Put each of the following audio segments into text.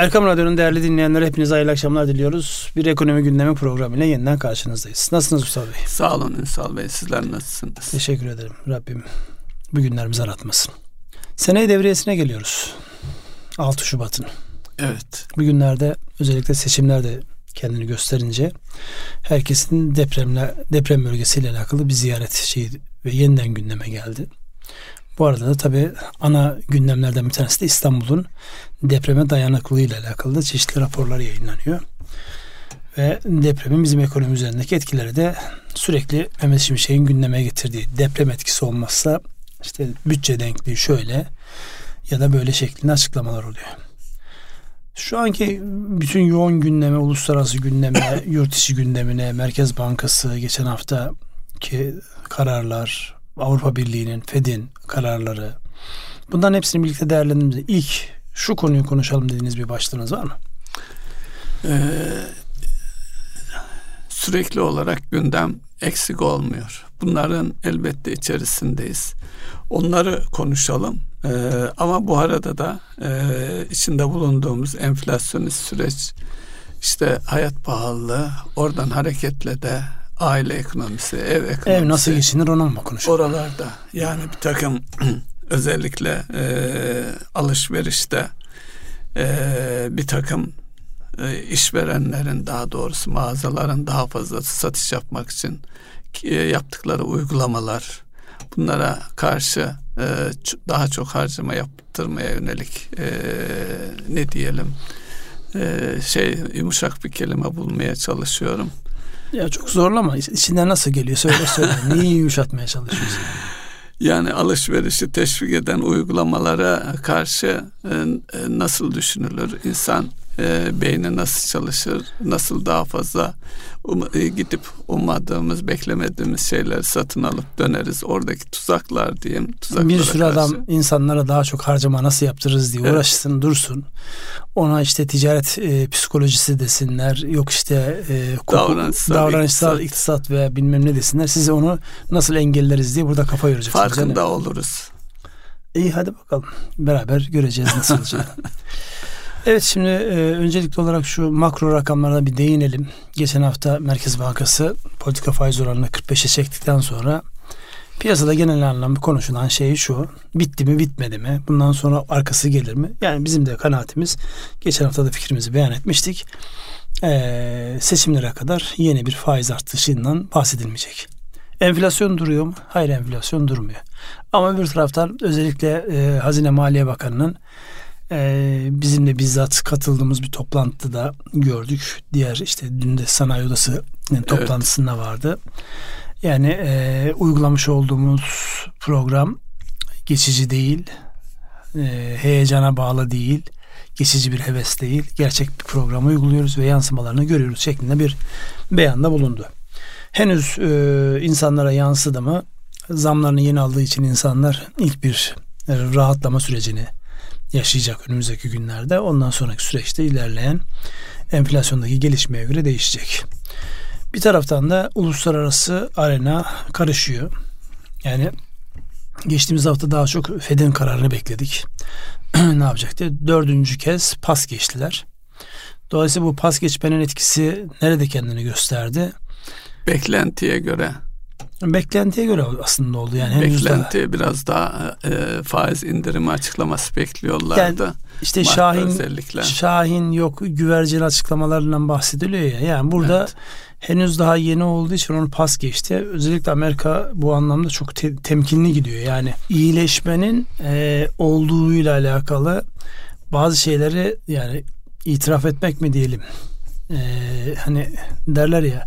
Erkam Radyo'nun değerli dinleyenler hepinize hayırlı akşamlar diliyoruz. Bir ekonomi gündemi programıyla yeniden karşınızdayız. Nasılsınız Mustafa Bey? Sağ olun Ünsal Bey. Sizler nasılsınız? Teşekkür ederim. Rabbim bu günlerimizi aratmasın. Seneye devriyesine geliyoruz. 6 Şubat'ın. Evet. Bugünlerde özellikle seçimler de kendini gösterince herkesin depremle deprem bölgesiyle alakalı bir ziyaret şeyi ve yeniden gündeme geldi. Bu arada da tabii ana gündemlerden bir tanesi de İstanbul'un depreme dayanıklılığı ile alakalı da çeşitli raporlar yayınlanıyor. Ve depremin bizim ekonomi üzerindeki etkileri de sürekli Mehmet Şimşek'in gündeme getirdiği deprem etkisi olmazsa işte bütçe denkliği şöyle ya da böyle şeklinde açıklamalar oluyor. Şu anki bütün yoğun gündeme, uluslararası gündeme, yurt içi gündemine, Merkez Bankası geçen hafta ki kararlar, Avrupa Birliği'nin, Fed'in kararları. Bunların hepsini birlikte değerlendirdiğimizde ilk şu konuyu konuşalım dediğiniz bir başlığınız var mı? Ee, sürekli olarak gündem eksik olmuyor. Bunların elbette içerisindeyiz. Onları konuşalım. Ee, ama bu arada da e, içinde bulunduğumuz enflasyonist süreç, işte hayat pahalılığı, oradan hareketle de aile ekonomisi, ev ekonomisi. Ev nasıl geçinir ona mı konuşalım? Oralarda yani bir takım özellikle e, alışverişte e, bir takım e, işverenlerin daha doğrusu mağazaların daha fazla satış yapmak için e, yaptıkları uygulamalar bunlara karşı e, daha çok harcama yaptırmaya yönelik e, ne diyelim e, şey yumuşak bir kelime bulmaya çalışıyorum. Ya çok zorlama. İçinden nasıl geliyor? Söyle söyle. Neyi yumuşatmaya çalışıyorsun? Yani alışverişi teşvik eden uygulamalara karşı e, nasıl düşünülür? İnsan e, beyni nasıl çalışır, nasıl daha fazla um, e, gidip ummadığımız, beklemediğimiz şeyler satın alıp döneriz. Oradaki tuzaklar diyeyim. Bir sürü karşı. adam insanlara daha çok harcama nasıl yaptırırız diye evet. uğraşsın, dursun. Ona işte ticaret e, psikolojisi desinler, yok işte e, koku, davranışsal, davranışsal iktisat. iktisat veya bilmem ne desinler. Size onu nasıl engelleriz diye burada kafa yoracaksınız. Farkında yani. oluruz. İyi hadi bakalım. Beraber göreceğiz nasıl olacak. Evet şimdi e, öncelikli olarak şu makro rakamlara bir değinelim. Geçen hafta Merkez Bankası politika faiz oranını 45'e çektikten sonra piyasada genel anlamda konuşulan şey şu. Bitti mi bitmedi mi? Bundan sonra arkası gelir mi? Yani bizim de kanaatimiz geçen hafta da fikrimizi beyan etmiştik. Ee, seçimlere kadar yeni bir faiz artışından bahsedilmeyecek. Enflasyon duruyor mu? Hayır enflasyon durmuyor. Ama bir taraftan özellikle e, Hazine Maliye Bakanı'nın ee, bizim de bizzat katıldığımız bir toplantıda gördük. Diğer işte dün de sanayi odası yani toplantısında evet. vardı. Yani e, uygulamış olduğumuz program geçici değil, e, heyecana bağlı değil, geçici bir heves değil. Gerçek bir programı uyguluyoruz ve yansımalarını görüyoruz şeklinde bir beyanda bulundu. Henüz e, insanlara yansıdı mı? Zamlarını yeni aldığı için insanlar ilk bir e, rahatlama sürecini yaşayacak önümüzdeki günlerde. Ondan sonraki süreçte ilerleyen enflasyondaki gelişmeye göre değişecek. Bir taraftan da uluslararası arena karışıyor. Yani geçtiğimiz hafta daha çok Fed'in kararını bekledik. ne yapacak diye. Dördüncü kez pas geçtiler. Dolayısıyla bu pas geçmenin etkisi nerede kendini gösterdi? Beklentiye göre Beklentiye göre aslında oldu yani. Beklenti daha... biraz daha e, faiz indirimi açıklaması bekliyorlardı. Yani işte Şahin özellikle. Şahin yok güvercin açıklamalarından bahsediliyor ya. Yani burada evet. henüz daha yeni olduğu için onu pas geçti. Özellikle Amerika bu anlamda çok te- temkinli gidiyor. Yani iyileşmenin e, olduğuyla alakalı bazı şeyleri yani itiraf etmek mi diyelim. E, hani derler ya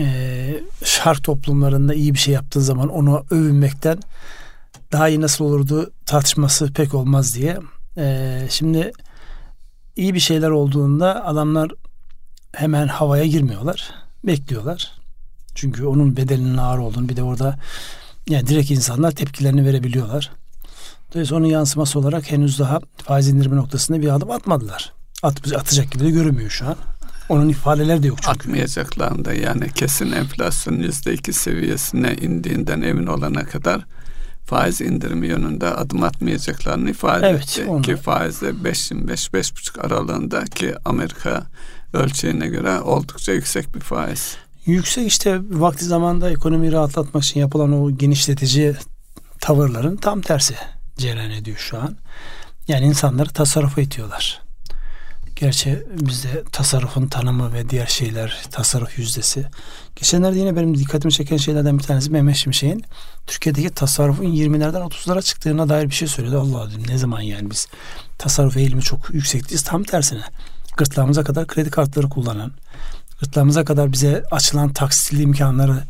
e, şark toplumlarında iyi bir şey yaptığı zaman onu övünmekten daha iyi nasıl olurdu tartışması pek olmaz diye. E, şimdi iyi bir şeyler olduğunda adamlar hemen havaya girmiyorlar. Bekliyorlar. Çünkü onun bedelinin ağır olduğunu bir de orada yani direkt insanlar tepkilerini verebiliyorlar. Dolayısıyla onun yansıması olarak henüz daha faiz indirimi noktasında bir adım atmadılar. At, atacak gibi de görünmüyor şu an. Onun ifadeleri de yok çünkü. Atmayacaklarında yani kesin enflasyon yüzde iki seviyesine indiğinden emin olana kadar faiz indirimi yönünde adım atmayacaklarını ifade Evet, etti. onu- Ki faizde 5.25-5.5 aralığında ki Amerika ölçeğine göre oldukça yüksek bir faiz. Yüksek işte vakti zamanda ekonomiyi rahatlatmak için yapılan o genişletici tavırların tam tersi cereyan ediyor şu an. Yani insanları tasarrufa itiyorlar. Gerçi bizde tasarrufun tanımı ve diğer şeyler, tasarruf yüzdesi. Geçenlerde yine benim dikkatimi çeken şeylerden bir tanesi Mehmet Şimşek'in Türkiye'deki tasarrufun 20'lerden 30'lara çıktığına dair bir şey söyledi. Allah dedim ne zaman yani biz tasarruf eğilimi çok yüksektiyiz. Tam tersine gırtlağımıza kadar kredi kartları kullanan, gırtlağımıza kadar bize açılan taksitli imkanları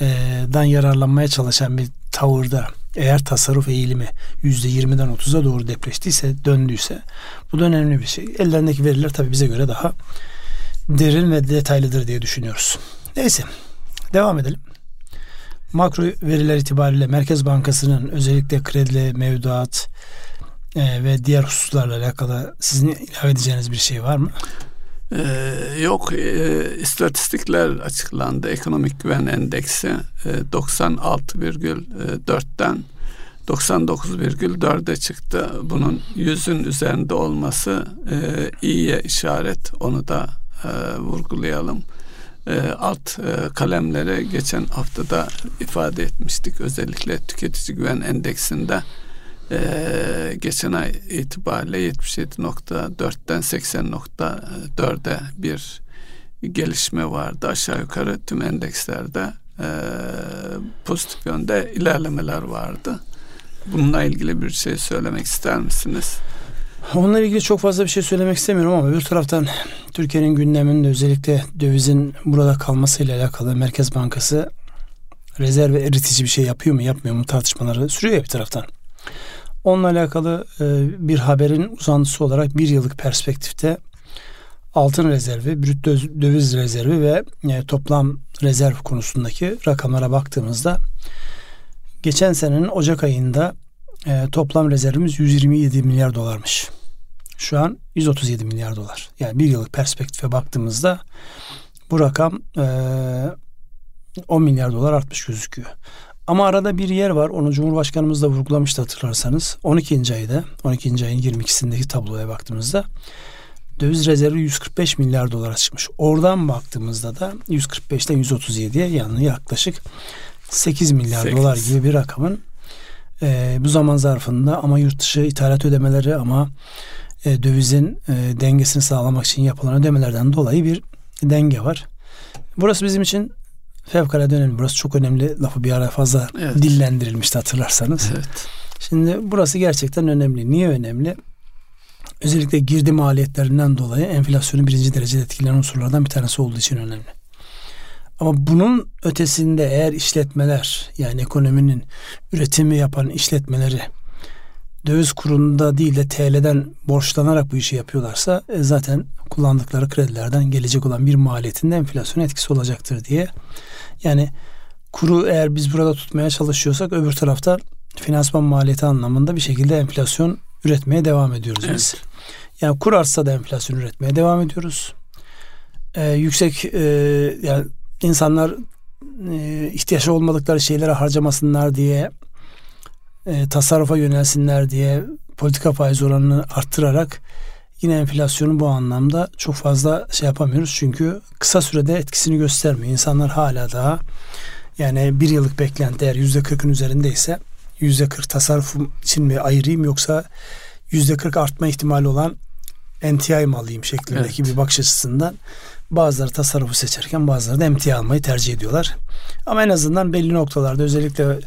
e, dan yararlanmaya çalışan bir tavırda eğer tasarruf eğilimi %20'den 30'a doğru depreştiyse, döndüyse bu da önemli bir şey. Ellerindeki veriler tabii bize göre daha derin ve detaylıdır diye düşünüyoruz. Neyse devam edelim. Makro veriler itibariyle Merkez Bankası'nın özellikle kredi, mevduat e, ve diğer hususlarla alakalı sizin ilave edeceğiniz bir şey var mı? Ee, yok e, istatistikler açıklandı. Ekonomik güven endeksi e, 96,4'ten 99,4'e çıktı. Bunun yüzün üzerinde olması e, iyiye işaret. Onu da e, vurgulayalım. E, alt e, kalemleri geçen haftada ifade etmiştik. Özellikle tüketici güven endeksinde e, geçen ay itibariyle 77.4'ten 80.4'e bir gelişme vardı. Aşağı yukarı tüm endekslerde e, pozitif yönde ilerlemeler vardı. Bununla ilgili bir şey söylemek ister misiniz? Onunla ilgili çok fazla bir şey söylemek istemiyorum ama bir taraftan Türkiye'nin gündeminde özellikle dövizin burada kalmasıyla alakalı Merkez Bankası rezerv eritici bir şey yapıyor mu yapmıyor mu tartışmaları sürüyor ya bir taraftan. Onunla alakalı e, bir haberin uzantısı olarak bir yıllık perspektifte altın rezervi, brüt döviz rezervi ve e, toplam rezerv konusundaki rakamlara baktığımızda geçen senenin Ocak ayında e, toplam rezervimiz 127 milyar dolarmış. Şu an 137 milyar dolar. Yani bir yıllık perspektife baktığımızda bu rakam e, 10 milyar dolar artmış gözüküyor. Ama arada bir yer var. Onu Cumhurbaşkanımız da vurgulamıştı hatırlarsanız. 12. ayda, 12. ayın 22'sindeki tabloya baktığımızda döviz rezervi 145 milyar dolara çıkmış. Oradan baktığımızda da 145'ten 137'ye yani yaklaşık 8 milyar 8. dolar gibi bir rakamın e, bu zaman zarfında ama yurt dışı ithalat ödemeleri ama e, dövizin e, dengesini sağlamak için yapılan ödemelerden dolayı bir denge var. Burası bizim için fevkalade önemli. Burası çok önemli. Lafı bir ara fazla evet. dillendirilmişti hatırlarsanız. Evet. Şimdi burası gerçekten önemli. Niye önemli? Özellikle girdi maliyetlerinden dolayı enflasyonu birinci derecede etkileyen unsurlardan bir tanesi olduğu için önemli. Ama bunun ötesinde eğer işletmeler yani ekonominin üretimi yapan işletmeleri döviz kurunda değil de TL'den borçlanarak bu işi yapıyorlarsa e, zaten kullandıkları kredilerden gelecek olan bir maliyetinde enflasyon etkisi olacaktır diye. Yani kuru eğer biz burada tutmaya çalışıyorsak öbür tarafta finansman maliyeti anlamında bir şekilde enflasyon üretmeye devam ediyoruz evet. biz. Yani kur artsa da enflasyon üretmeye devam ediyoruz. Ee, yüksek e, yani insanlar e, ihtiyaç olmadıkları şeylere harcamasınlar diye e, tasarrufa yönelsinler diye politika faiz oranını arttırarak yine enflasyonu bu anlamda çok fazla şey yapamıyoruz. Çünkü kısa sürede etkisini göstermiyor. İnsanlar hala daha yani bir yıllık beklenti eğer yüzde kırkın üzerindeyse yüzde kırk tasarruf için mi ayırayım yoksa yüzde kırk artma ihtimali olan NTI mi alayım şeklindeki evet. bir bakış açısından bazıları tasarrufu seçerken bazıları da emtia almayı tercih ediyorlar. Ama en azından belli noktalarda özellikle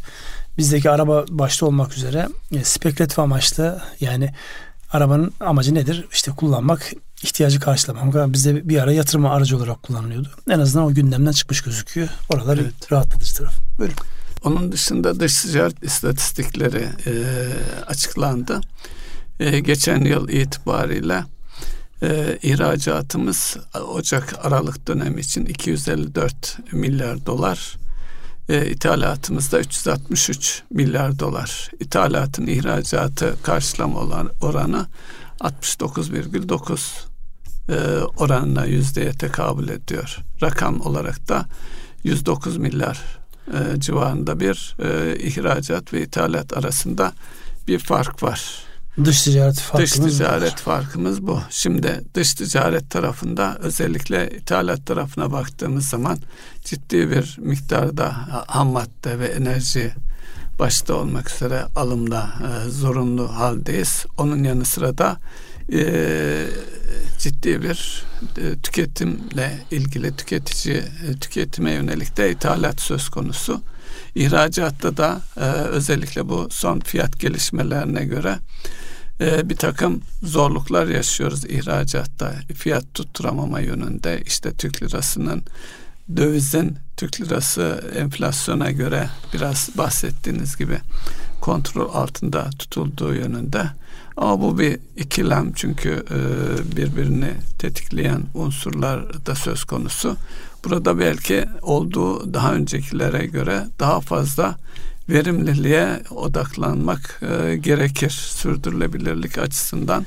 bizdeki araba başta olmak üzere e, spekülatif amaçlı yani arabanın amacı nedir? İşte kullanmak, ihtiyacı karşılamak. Bizde bir ara yatırım aracı olarak kullanılıyordu. En azından o gündemden çıkmış gözüküyor. Oralar evet. rahatlatıcı taraf. Buyurun. Onun dışında dış ticaret istatistikleri e, açıklandı. E, geçen yıl itibariyle e, ihracatımız Ocak Aralık dönemi için 254 milyar dolar. E, ithalatımız da 363 milyar dolar. İthalatın ihracatı karşılama olan oranı 69,9 e, oranına yüzdeye tekabül ediyor. Rakam olarak da 109 milyar e, civarında bir e, ihracat ve ithalat arasında bir fark var. Dış ticaret farkımız Dış ticaret var. farkımız bu. Şimdi dış ticaret tarafında özellikle ithalat tarafına baktığımız zaman ciddi bir miktarda ham madde ve enerji başta olmak üzere alımda e, zorunlu haldeyiz. Onun yanı sıra da e, ciddi bir e, tüketimle ilgili tüketici e, tüketime yönelik de ithalat söz konusu. İhracatta da e, özellikle bu son fiyat gelişmelerine göre e, bir takım zorluklar yaşıyoruz ihracatta. Fiyat tutturamama yönünde işte Türk lirasının dövizin Türk lirası enflasyona göre biraz bahsettiğiniz gibi kontrol altında tutulduğu yönünde. Ama bu bir ikilem çünkü e, birbirini tetikleyen unsurlar da söz konusu. Burada belki olduğu daha öncekilere göre daha fazla verimliliğe odaklanmak e, gerekir sürdürülebilirlik açısından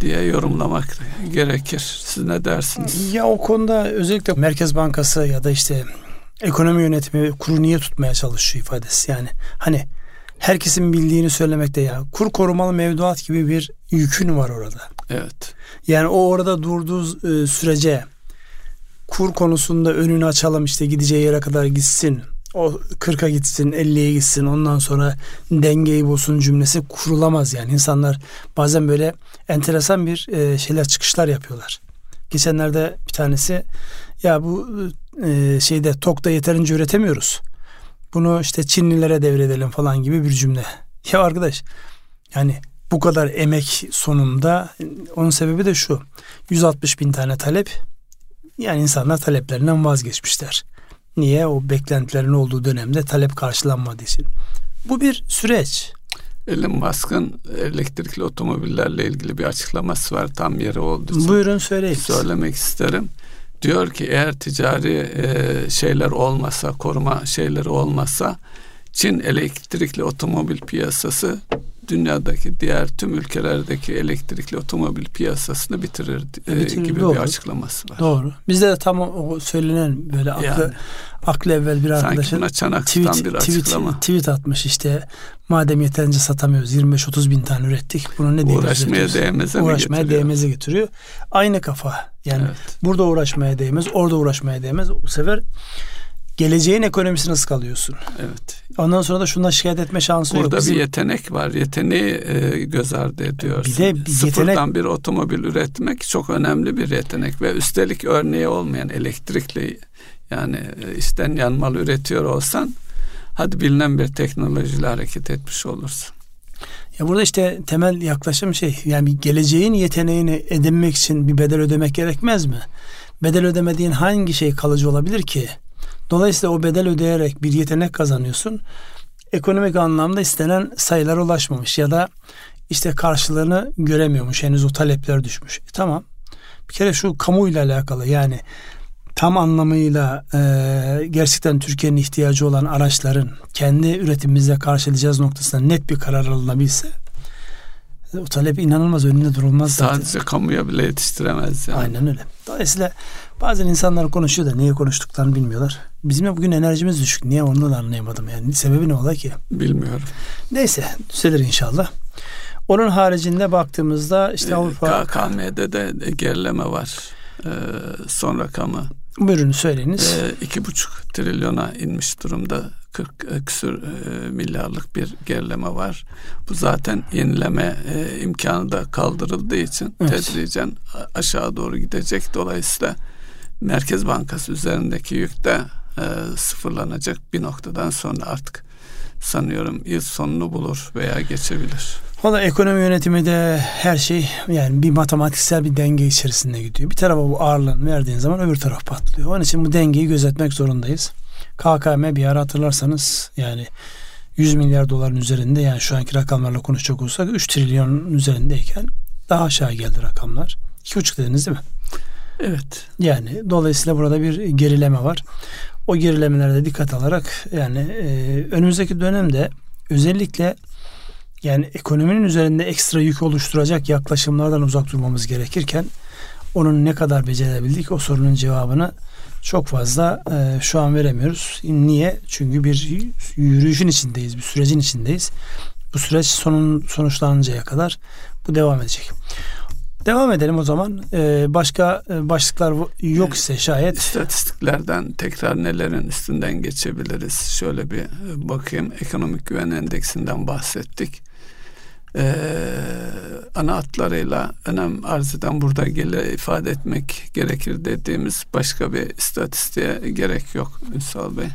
diye yorumlamak gerekir. Siz ne dersiniz? Ya o konuda özellikle Merkez Bankası ya da işte ekonomi yönetimi kuru niye tutmaya çalışıyor ifadesi. Yani hani herkesin bildiğini söylemekte ya kur korumalı mevduat gibi bir yükün var orada. Evet. Yani o orada durduğu e, sürece kur konusunda önünü açalım işte gideceği yere kadar gitsin. O 40'a gitsin 50'ye gitsin ondan sonra dengeyi bulsun cümlesi kurulamaz yani. insanlar bazen böyle enteresan bir e, şeyler çıkışlar yapıyorlar. Geçenlerde bir tanesi ya bu e, şeyde TOK'ta yeterince üretemiyoruz. Bunu işte Çinlilere devredelim falan gibi bir cümle. Ya arkadaş yani bu kadar emek sonunda onun sebebi de şu. 160 bin tane talep yani insanlar taleplerinden vazgeçmişler. Niye? O beklentilerin olduğu dönemde talep karşılanmadığı için. Bu bir süreç. Elon Musk'ın elektrikli otomobillerle ilgili bir açıklaması var tam yeri olduğu için. Buyurun söyleyin. Söylemek isterim. Diyor ki eğer ticari e, şeyler olmasa, koruma şeyleri olmasa Çin elektrikli otomobil piyasası dünyadaki diğer tüm ülkelerdeki elektrikli otomobil piyasasını bitirir, e, bitirir gibi doğru. bir açıklaması var. Doğru. Bizde de tam o söylenen böyle aklı yani, aklı evvel bir arkadaşın tweet, bir açıklama. Tweet, tweet atmış işte madem yeterince satamıyoruz 25-30 bin tane ürettik bunu ne diye uğraşmaya değmeze uğraşmaya getiriyor? değmeze getiriyor. Aynı kafa yani evet. burada uğraşmaya değmez orada uğraşmaya değmez. Bu sefer geleceğin ekonomisini ıskalıyorsun. Evet. Ondan sonra da şundan şikayet etme şansı Burada yok. Burada bir yetenek var. Yeteneği e, göz ardı ediyorsun. Bir de bir Sıfırdan yetenek... bir otomobil üretmek çok önemli bir yetenek ve üstelik örneği olmayan elektrikli yani e, içten yanmalı üretiyor olsan hadi bilinen bir teknolojiyle hareket etmiş olursun. Ya burada işte temel yaklaşım şey yani geleceğin yeteneğini edinmek için bir bedel ödemek gerekmez mi? Bedel ödemediğin hangi şey kalıcı olabilir ki? Dolayısıyla o bedel ödeyerek bir yetenek kazanıyorsun. Ekonomik anlamda istenen sayılara ulaşmamış ya da işte karşılığını göremiyormuş. Henüz o talepler düşmüş. E, tamam. Bir kere şu kamuyla alakalı yani tam anlamıyla e, gerçekten Türkiye'nin ihtiyacı olan araçların kendi üretimimizle karşılayacağız noktasında net bir karar alınabilse o talep inanılmaz önünde durulmaz zaten. Sadece kamuya bile yetiştiremez yani. Aynen öyle. Dolayısıyla bazen insanlar konuşuyor da niye konuştuklarını bilmiyorlar. Bizim de bugün enerjimiz düşük. Niye onu da anlayamadım yani. Sebebi ne ola ki? Bilmiyorum. Neyse düzelir inşallah. Onun haricinde baktığımızda işte ee, Avrupa... KKM'de de gerileme var. Ee, son rakamı. Buyurun söyleyiniz. Ee, iki buçuk trilyona inmiş durumda. 40 e, küsür e, milyarlık bir gerileme var. Bu zaten yenileme e, imkanı da kaldırıldığı için evet. tedricen aşağı doğru gidecek. Dolayısıyla Merkez Bankası üzerindeki yük de e, sıfırlanacak bir noktadan sonra artık sanıyorum yıl sonunu bulur veya geçebilir. Valla ekonomi yönetimi de her şey yani bir matematiksel bir denge içerisinde gidiyor. Bir tarafa bu ağırlığını verdiğin zaman öbür taraf patlıyor. Onun için bu dengeyi gözetmek zorundayız. KKM bir ara hatırlarsanız yani 100 milyar doların üzerinde yani şu anki rakamlarla konuşacak olsak 3 trilyonun üzerindeyken daha aşağı geldi rakamlar. 2,5 dediniz değil mi? Evet. Yani dolayısıyla burada bir gerileme var. O gerilemelerde dikkat alarak yani e, önümüzdeki dönemde özellikle yani ekonominin üzerinde ekstra yük oluşturacak yaklaşımlardan uzak durmamız gerekirken onun ne kadar becerebildik o sorunun cevabını çok fazla e, şu an veremiyoruz. Niye? Çünkü bir yürüyüşün içindeyiz, bir sürecin içindeyiz. Bu süreç sonun sonuçlanıncaya kadar bu devam edecek. Devam edelim o zaman. Ee, başka e, başlıklar yok ise şayet. İstatistiklerden tekrar nelerin üstünden geçebiliriz? Şöyle bir e, bakayım. Ekonomik güven endeksinden bahsettik. Ee, ana hatlarıyla önem arz eden burada gele ifade etmek gerekir dediğimiz başka bir istatistiğe gerek yok Ünsal Bey.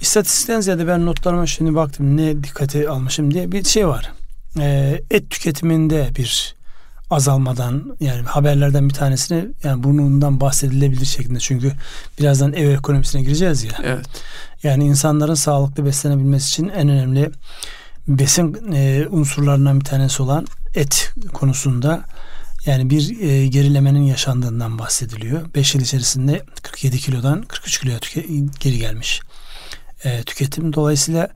İstatistikten ziyade ben notlarıma şimdi baktım ne dikkate almışım diye bir şey var. Ee, et tüketiminde bir azalmadan yani haberlerden bir tanesini yani burnundan bahsedilebilir şeklinde çünkü birazdan ev ekonomisine gireceğiz ya. Evet. Yani insanların sağlıklı beslenebilmesi için en önemli besin e, unsurlarından bir tanesi olan et konusunda yani bir e, gerilemenin yaşandığından bahsediliyor. 5 yıl içerisinde 47 kilodan 43 kiloya tüke- geri gelmiş e, tüketim. Dolayısıyla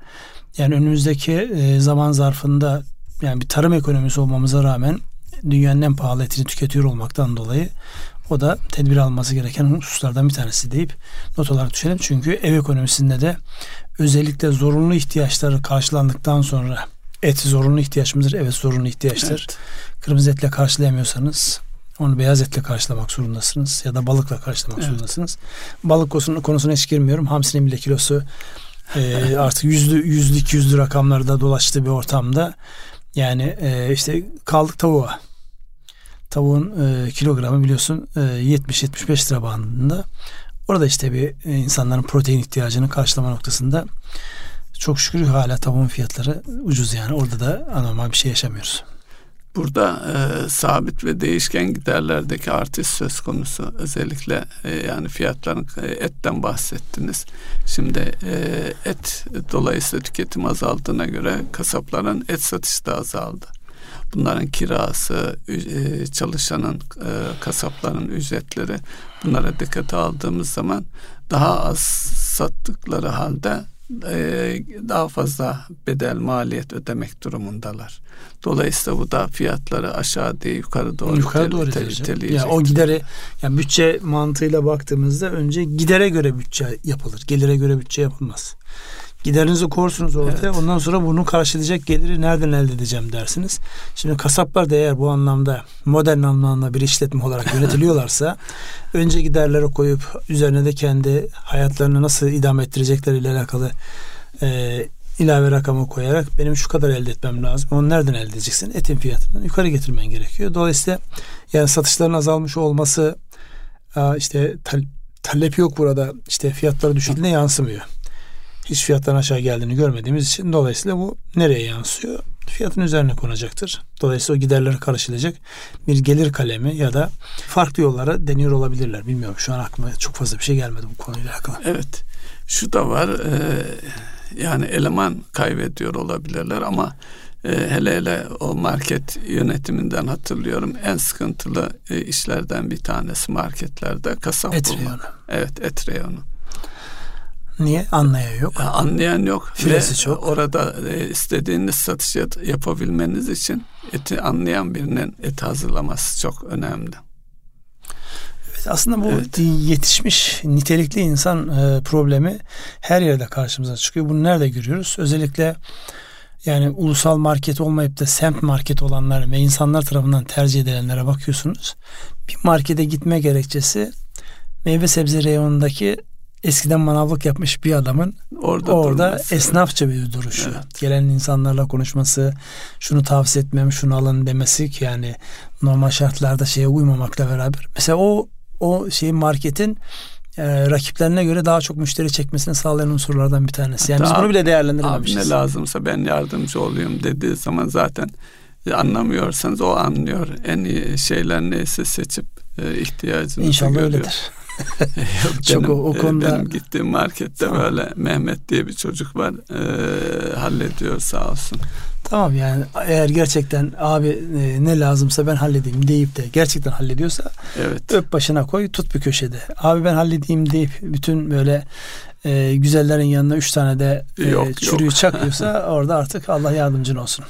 yani önümüzdeki e, zaman zarfında yani bir tarım ekonomisi olmamıza rağmen dünyanın en pahalı etini tüketiyor olmaktan dolayı o da tedbir alması gereken hususlardan bir tanesi deyip not olarak düşelim. Çünkü ev ekonomisinde de özellikle zorunlu ihtiyaçları karşılandıktan sonra et zorunlu ihtiyaç mıdır? Evet zorunlu ihtiyaçtır. Evet. Kırmızı etle karşılayamıyorsanız onu beyaz etle karşılamak zorundasınız ya da balıkla karşılamak evet. zorundasınız. Balık konusuna, konusuna hiç girmiyorum. Hamsinin bile kilosu e, artık yüzlü, yüzlü, iki yüzlü rakamlarda dolaştığı bir ortamda yani e, işte kaldık tavuğa. Tavuğun e, kilogramı biliyorsun e, 70-75 lira bandında. Orada işte bir e, insanların protein ihtiyacını karşılama noktasında çok şükür hala tavuğun fiyatları ucuz yani. Orada da anormal bir şey yaşamıyoruz. Burada e, sabit ve değişken giderlerdeki artış söz konusu. Özellikle e, yani fiyatların e, etten bahsettiniz. Şimdi e, et dolayısıyla tüketim azaldığına göre kasapların et satışı da azaldı. Bunların kirası, e, çalışanın, e, kasapların ücretleri bunlara dikkate aldığımız zaman daha az sattıkları halde e, daha fazla bedel maliyet ödemek durumundalar. Dolayısıyla bu da fiyatları aşağı değil yukarı doğru yukarı doğru tel, ya o gideri yani bütçe mantığıyla baktığımızda önce gidere göre bütçe yapılır. Gelire göre bütçe yapılmaz. Giderinizi korsunuz ortaya. Evet. Ondan sonra bunu karşılayacak geliri nereden elde edeceğim dersiniz. Şimdi kasaplar da eğer bu anlamda modern anlamda bir işletme olarak yönetiliyorlarsa önce giderleri koyup üzerine de kendi hayatlarını nasıl idame ettirecekleriyle alakalı e, ilave rakamı koyarak benim şu kadar elde etmem lazım. Onu nereden elde edeceksin? Etin fiyatından yukarı getirmen gerekiyor. Dolayısıyla yani satışların azalmış olması işte talep yok burada. işte fiyatları düşüklüğüne yansımıyor hiç fiyattan aşağı geldiğini görmediğimiz için dolayısıyla bu nereye yansıyor? Fiyatın üzerine konacaktır. Dolayısıyla o giderleri karşılayacak bir gelir kalemi ya da farklı yollara deniyor olabilirler. Bilmiyorum şu an aklıma çok fazla bir şey gelmedi bu konuyla alakalı. Evet. Şu da var. E, yani eleman kaybediyor olabilirler ama e, hele hele o market yönetiminden hatırlıyorum en sıkıntılı e, işlerden bir tanesi marketlerde kasap et Reyonu. Evet et reyonu. Niye? Anlayan yok. Anlayan yok. Firesi Ve çok. Orada e, istediğiniz satış yapabilmeniz için eti anlayan birinin eti hazırlaması çok önemli. Evet, aslında bu evet. yetişmiş nitelikli insan e, problemi her yerde karşımıza çıkıyor. Bunu nerede görüyoruz? Özellikle yani ulusal market olmayıp da semt market olanlar ve insanlar tarafından tercih edilenlere bakıyorsunuz. Bir markete gitme gerekçesi meyve sebze reyonundaki eskiden manavlık yapmış bir adamın orada, orada durması. esnafça bir duruşu. Evet. Gelen insanlarla konuşması, şunu tavsiye etmem, şunu alın demesi ki yani normal şartlarda şeye uymamakla beraber. Mesela o o şeyin marketin e, rakiplerine göre daha çok müşteri çekmesini sağlayan unsurlardan bir tanesi. Yani Hatta biz bunu bile değerlendirememişiz. Abi ne lazımsa ben yardımcı olayım dediği zaman zaten anlamıyorsanız o anlıyor. En iyi şeyler neyse seçip e, ihtiyacınızı İnşallah görüyor. öyledir. Yok, Çok benim, o, o konuda benim gittiğim markette tamam. böyle Mehmet diye bir çocuk var e, hallediyor sağ olsun. Tamam yani eğer gerçekten abi e, ne lazımsa ben halledeyim deyip de gerçekten hallediyorsa evet. öp başına koy tut bir köşede. Abi ben halledeyim deyip bütün böyle e, güzellerin yanına üç tane de e, yok, çürüyü yok. çakıyorsa orada artık Allah yardımcın olsun.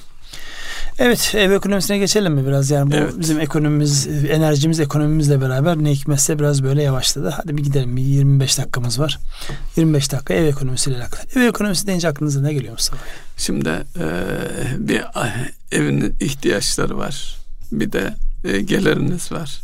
Evet ev ekonomisine geçelim mi biraz yani bu Evet. bizim ekonomimiz enerjimiz ekonomimizle beraber ne hikmetse biraz böyle yavaşladı. Hadi bir gidelim bir 25 dakikamız var. 25 dakika ev ekonomisiyle alakalı. Ev ekonomisi deyince aklınıza ne geliyor Mustafa? Şimdi e, bir evin ihtiyaçları var. Bir de e, geliriniz var.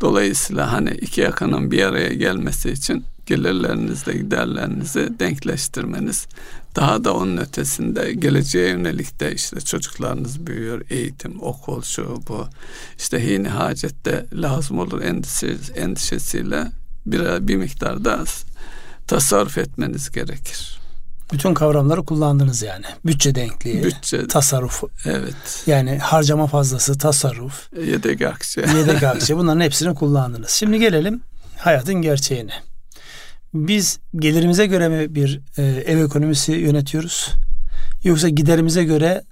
Dolayısıyla hani iki yakanın bir araya gelmesi için gelirlerinizle giderlerinizi denkleştirmeniz daha da onun ötesinde geleceğe yönelik de işte çocuklarınız büyüyor eğitim okul şu bu işte hini hacette lazım olur endişe, endişesiyle bir, bir miktarda tasarruf etmeniz gerekir. Bütün kavramları kullandınız yani. Bütçe denkliği, Bütçe tasarruf. evet Yani harcama fazlası, tasarruf, yedek akçe. yedek akçe bunların hepsini kullandınız. Şimdi gelelim hayatın gerçeğine. Biz gelirimize göre mi bir e, ev ekonomisi yönetiyoruz? Yoksa giderimize göre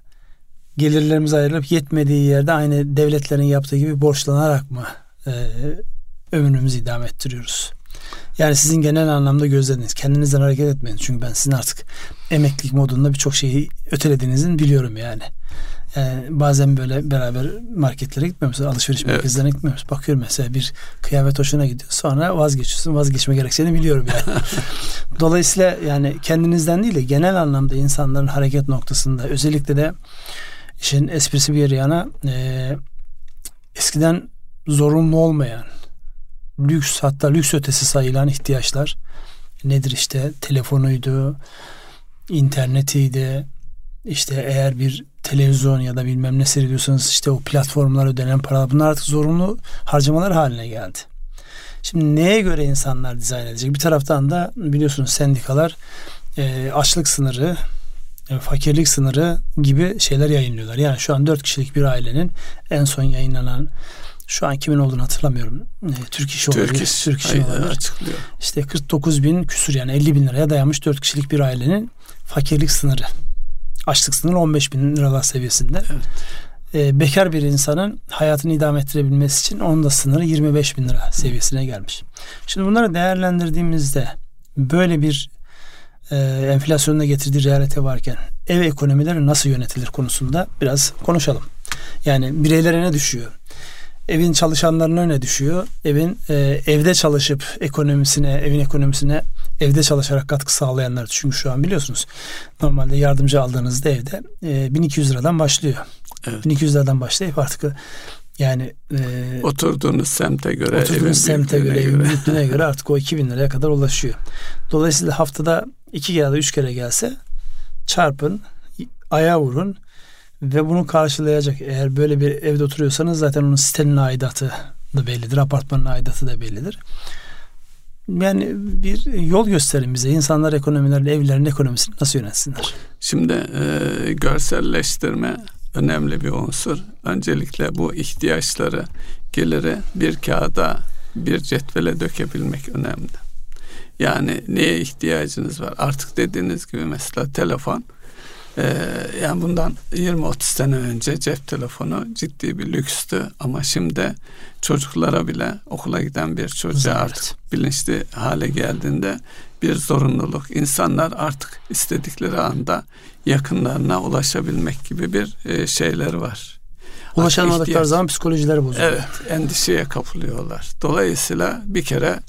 gelirlerimiz ayrılıp yetmediği yerde aynı devletlerin yaptığı gibi borçlanarak mı e, ömrümüzü idame ettiriyoruz? Yani sizin genel anlamda gözlediniz. Kendinizden hareket etmeyin. Çünkü ben sizin artık emeklilik modunda birçok şeyi ötelediğinizin biliyorum yani. Yani bazen böyle beraber marketlere gitmiyor musunuz? Alışveriş Evet. merkezlerine gitmiyor musunuz? Bakıyorum mesela bir kıyafet hoşuna gidiyor. Sonra vazgeçiyorsun. Vazgeçme gerektiğini biliyorum yani. Dolayısıyla yani kendinizden değil de genel anlamda insanların hareket noktasında özellikle de işin esprisi bir yana e, eskiden zorunlu olmayan lüks hatta lüks ötesi sayılan ihtiyaçlar nedir işte telefonuydu, internetiydi, işte eğer bir televizyon ya da bilmem ne seyrediyorsanız işte o platformlar ödenen para bunlar artık zorunlu harcamalar haline geldi. Şimdi neye göre insanlar dizayn edecek? Bir taraftan da biliyorsunuz sendikalar e, açlık sınırı, e, fakirlik sınırı gibi şeyler yayınlıyorlar. Yani şu an 4 kişilik bir ailenin en son yayınlanan şu an kimin olduğunu hatırlamıyorum. E, Türk İş olabilir. Türk İş, Türk İş hayır, olabilir. açıklıyor. İşte 49 bin küsür yani 50 bin liraya dayanmış 4 kişilik bir ailenin fakirlik sınırı. Açlık sınırı 15 bin liralar seviyesinde. Evet. Ee, bekar bir insanın hayatını idame ettirebilmesi için onun da sınırı 25 bin lira seviyesine gelmiş. Şimdi bunları değerlendirdiğimizde böyle bir e, enflasyonun da getirdiği realite varken ev ekonomileri nasıl yönetilir konusunda biraz konuşalım. Yani bireylere ne düşüyor? Evin çalışanlarına ne düşüyor? Evin e, evde çalışıp ekonomisine, evin ekonomisine evde çalışarak katkı sağlayanlar. Çünkü şu an biliyorsunuz normalde yardımcı aldığınızda evde e, 1200 liradan başlıyor. Evet. 1200 liradan başlayıp artık yani e, Oturduğunuz semte göre, oturduğunuz semte göre, evin büyüklüğüne göre artık o 2000 liraya kadar ulaşıyor. Dolayısıyla haftada iki ya da üç kere gelse çarpın, aya vurun ve bunu karşılayacak. Eğer böyle bir evde oturuyorsanız zaten onun sitenin aidatı da bellidir, apartmanın aidatı da bellidir. Yani bir yol gösterin bize. İnsanlar ekonomilerini, evlerin ekonomisini nasıl yönetsinler? Şimdi e, görselleştirme önemli bir unsur. Öncelikle bu ihtiyaçları, geliri bir kağıda, bir cetvele dökebilmek önemli. Yani neye ihtiyacınız var? Artık dediğiniz gibi mesela telefon. E, yani bundan 20-30 sene önce cep telefonu ciddi bir lükstü ama şimdi çocuklara bile okula giden bir çocuğa Evet. artık bilinçli hale geldiğinde bir zorunluluk. İnsanlar artık istedikleri anda yakınlarına ulaşabilmek gibi bir e, şeyleri var. Ulaşamadıkları zaman psikolojileri bozuluyor. Evet, endişeye kapılıyorlar. Dolayısıyla bir kere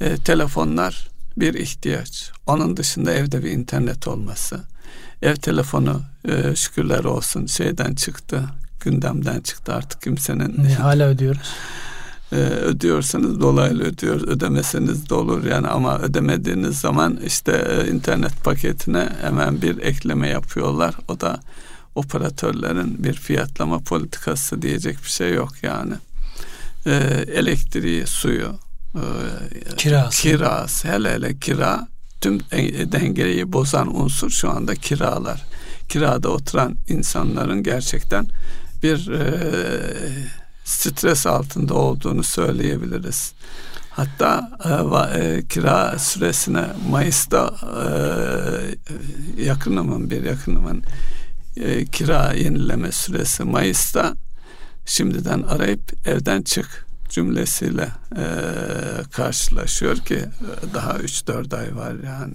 e, telefonlar bir ihtiyaç. Onun dışında evde bir internet olması. Ev telefonu e, şükürler olsun şeyden çıktı. Gündemden çıktı artık kimsenin Ne, hala ödüyoruz. e, ödüyorsanız dolaylı ödüyor ödemeseniz de olur yani ama ödemediğiniz zaman işte e, internet paketine hemen bir ekleme yapıyorlar o da operatörlerin bir fiyatlama politikası diyecek bir şey yok yani E, elektriği suyu e, Kirası. kirası hele hele kira tüm den- dengeyi bozan unsur şu anda kiralar. Kirada oturan insanların gerçekten bir e, stres altında olduğunu söyleyebiliriz. Hatta e, e, kira süresine Mayıs'ta e, yakınımın bir yakınımın e, kira yenileme süresi Mayıs'ta. Şimdiden arayıp evden çık cümlesiyle e, karşılaşıyor ki e, daha 3-4 ay var yani.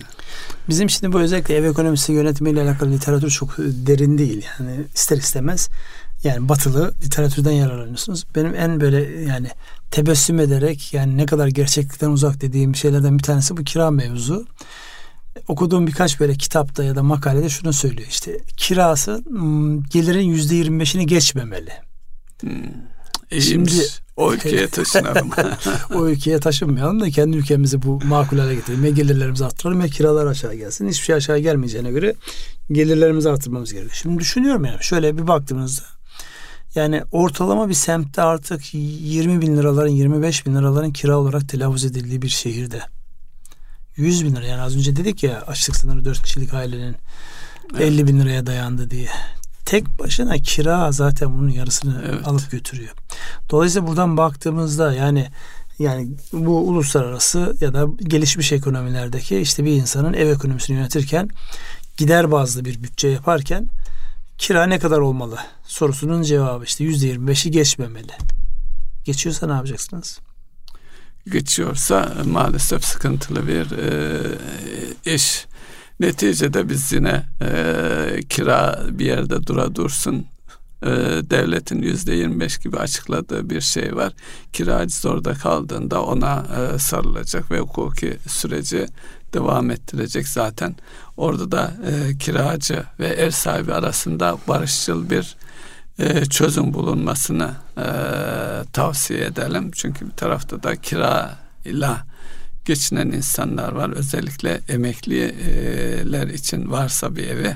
Bizim şimdi bu özellikle ev ekonomisi yönetimiyle alakalı literatür çok derin değil. Yani ister istemez Yani batılı literatürden yararlanıyorsunuz. Benim en böyle yani tebessüm ederek yani ne kadar gerçeklikten uzak dediğim şeylerden bir tanesi bu kira mevzu. Okuduğum birkaç böyle kitapta ya da makalede şunu söylüyor işte kirası gelirin yüzde yirmi beşini geçmemeli. Hmm. Şimdi o ülkeye taşınalım. o ülkeye taşınmayalım da kendi ülkemizi bu makul hale getirelim. Ya gelirlerimizi arttıralım ya kiralar aşağı gelsin. Hiçbir şey aşağı gelmeyeceğine göre gelirlerimizi arttırmamız gerekiyor. Şimdi düşünüyorum yani şöyle bir baktığımızda yani ortalama bir semtte artık 20 bin liraların 25 bin liraların kira olarak telaffuz edildiği bir şehirde 100 bin lira yani az önce dedik ya açlık sınırı 4 kişilik ailenin evet. 50 bin liraya dayandı diye. Tek başına kira zaten bunun yarısını evet. alıp götürüyor. Dolayısıyla buradan baktığımızda yani yani bu uluslararası ya da gelişmiş ekonomilerdeki işte bir insanın ev ekonomisini yönetirken gider bazlı bir bütçe yaparken kira ne kadar olmalı sorusunun cevabı işte yüzde yirmi beşi geçmemeli. Geçiyorsa ne yapacaksınız? Geçiyorsa maalesef sıkıntılı bir e, iş. Neticede biz yine e, kira bir yerde dura dursun e, devletin yüzde 25 gibi açıkladığı bir şey var. Kiracı zorda kaldığında ona e, sarılacak ve hukuki süreci devam ettirecek zaten. Orada da e, kiracı ve ev sahibi arasında barışçıl bir e, çözüm bulunmasını e, tavsiye edelim. Çünkü bir tarafta da kira ile geçinen insanlar var. Özellikle emekliler için varsa bir evi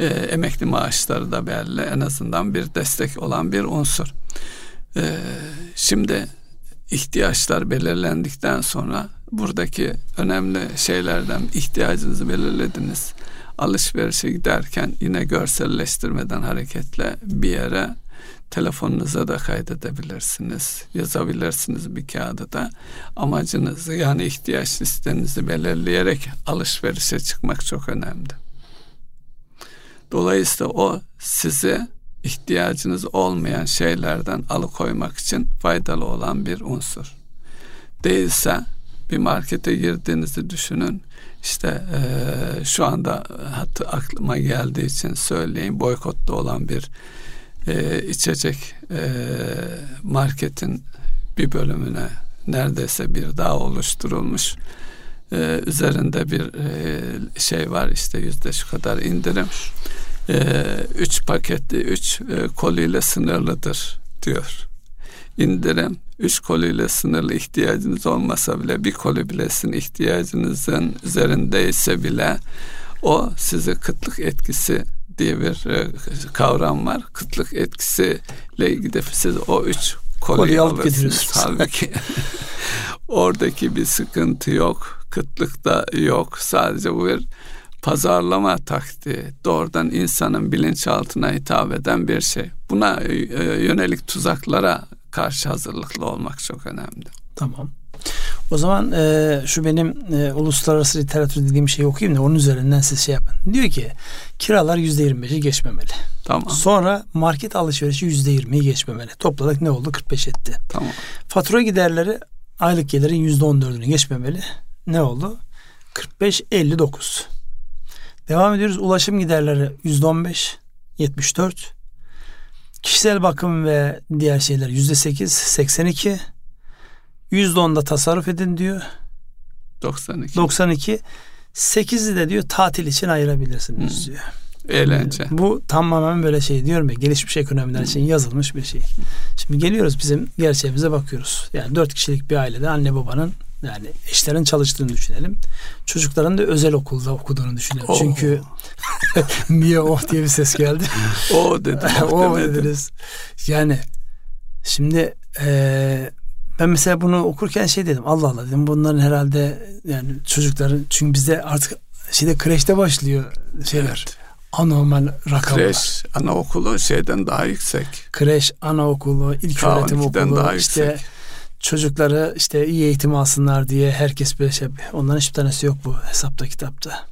e, emekli maaşları da belli. En azından bir destek olan bir unsur. E, şimdi ihtiyaçlar belirlendikten sonra buradaki önemli şeylerden ihtiyacınızı belirlediniz. Alışverişe giderken yine görselleştirmeden hareketle bir yere telefonunuza da kaydedebilirsiniz. Yazabilirsiniz bir kağıda da. Amacınızı yani ihtiyaç listenizi belirleyerek alışverişe çıkmak çok önemli. Dolayısıyla o size ihtiyacınız olmayan şeylerden alıkoymak için faydalı olan bir unsur. Değilse bir markete girdiğinizi düşünün. İşte e, şu anda hatta aklıma geldiği için söyleyeyim boykotta olan bir e, içecek e, marketin bir bölümüne neredeyse bir daha oluşturulmuş. E, üzerinde bir e, şey var işte yüzde şu kadar indirim. E, üç paketli, üç e, koliyle sınırlıdır diyor. İndirim üç koliyle sınırlı ihtiyacınız olmasa bile bir koli bile sizin ihtiyacınızın üzerindeyse bile o size kıtlık etkisi diye bir e, kavram var. Kıtlık etkisiyle ilgili siz o üç alıp getiriyorsunuz. Halbuki oradaki bir sıkıntı yok. Kıtlık da yok. Sadece bu bir pazarlama taktiği. Doğrudan insanın bilinçaltına hitap eden bir şey. Buna e, yönelik tuzaklara karşı hazırlıklı olmak çok önemli. Tamam. O zaman e, şu benim e, uluslararası literatür dediğim şeyi okuyayım da onun üzerinden siz şey yapın. Diyor ki kiralar yüzde yirmi beşi geçmemeli. Tamam. Sonra market alışverişi yüzde yirmiyi geçmemeli. Topladık ne oldu? 45 etti. Tamam. Fatura giderleri aylık gelirin yüzde on dördünü geçmemeli. Ne oldu? 45-59. Devam ediyoruz. Ulaşım giderleri yüzde on beş, yetmiş dört. Kişisel bakım ve diğer şeyler yüzde sekiz, seksen iki. %10'da tasarruf edin diyor. 92. 92. 8'i de diyor tatil için ayırabilirsiniz hmm. diyor. Eğlence. Bu tamamen böyle şey diyorum ya gelişmiş ekonomiler için yazılmış bir şey. Şimdi geliyoruz bizim gerçeğimize bakıyoruz. Yani dört kişilik bir ailede anne babanın yani eşlerin çalıştığını düşünelim. Çocukların da özel okulda okuduğunu düşünelim. Oh. Çünkü niye oh diye bir ses geldi. o oh dedi. o oh, oh dediniz. Yani şimdi eee ben mesela bunu okurken şey dedim. Allah Allah dedim bunların herhalde yani çocukların çünkü bizde artık şeyde kreşte başlıyor şeyler. Evet. Anormal rakamlar. Kreş, anaokulu şeyden daha yüksek. Kreş, anaokulu, ilk öğretim okulu daha işte yüksek çocukları işte iyi eğitim alsınlar diye herkes böyle şey onların hiçbir tanesi yok bu hesapta kitapta.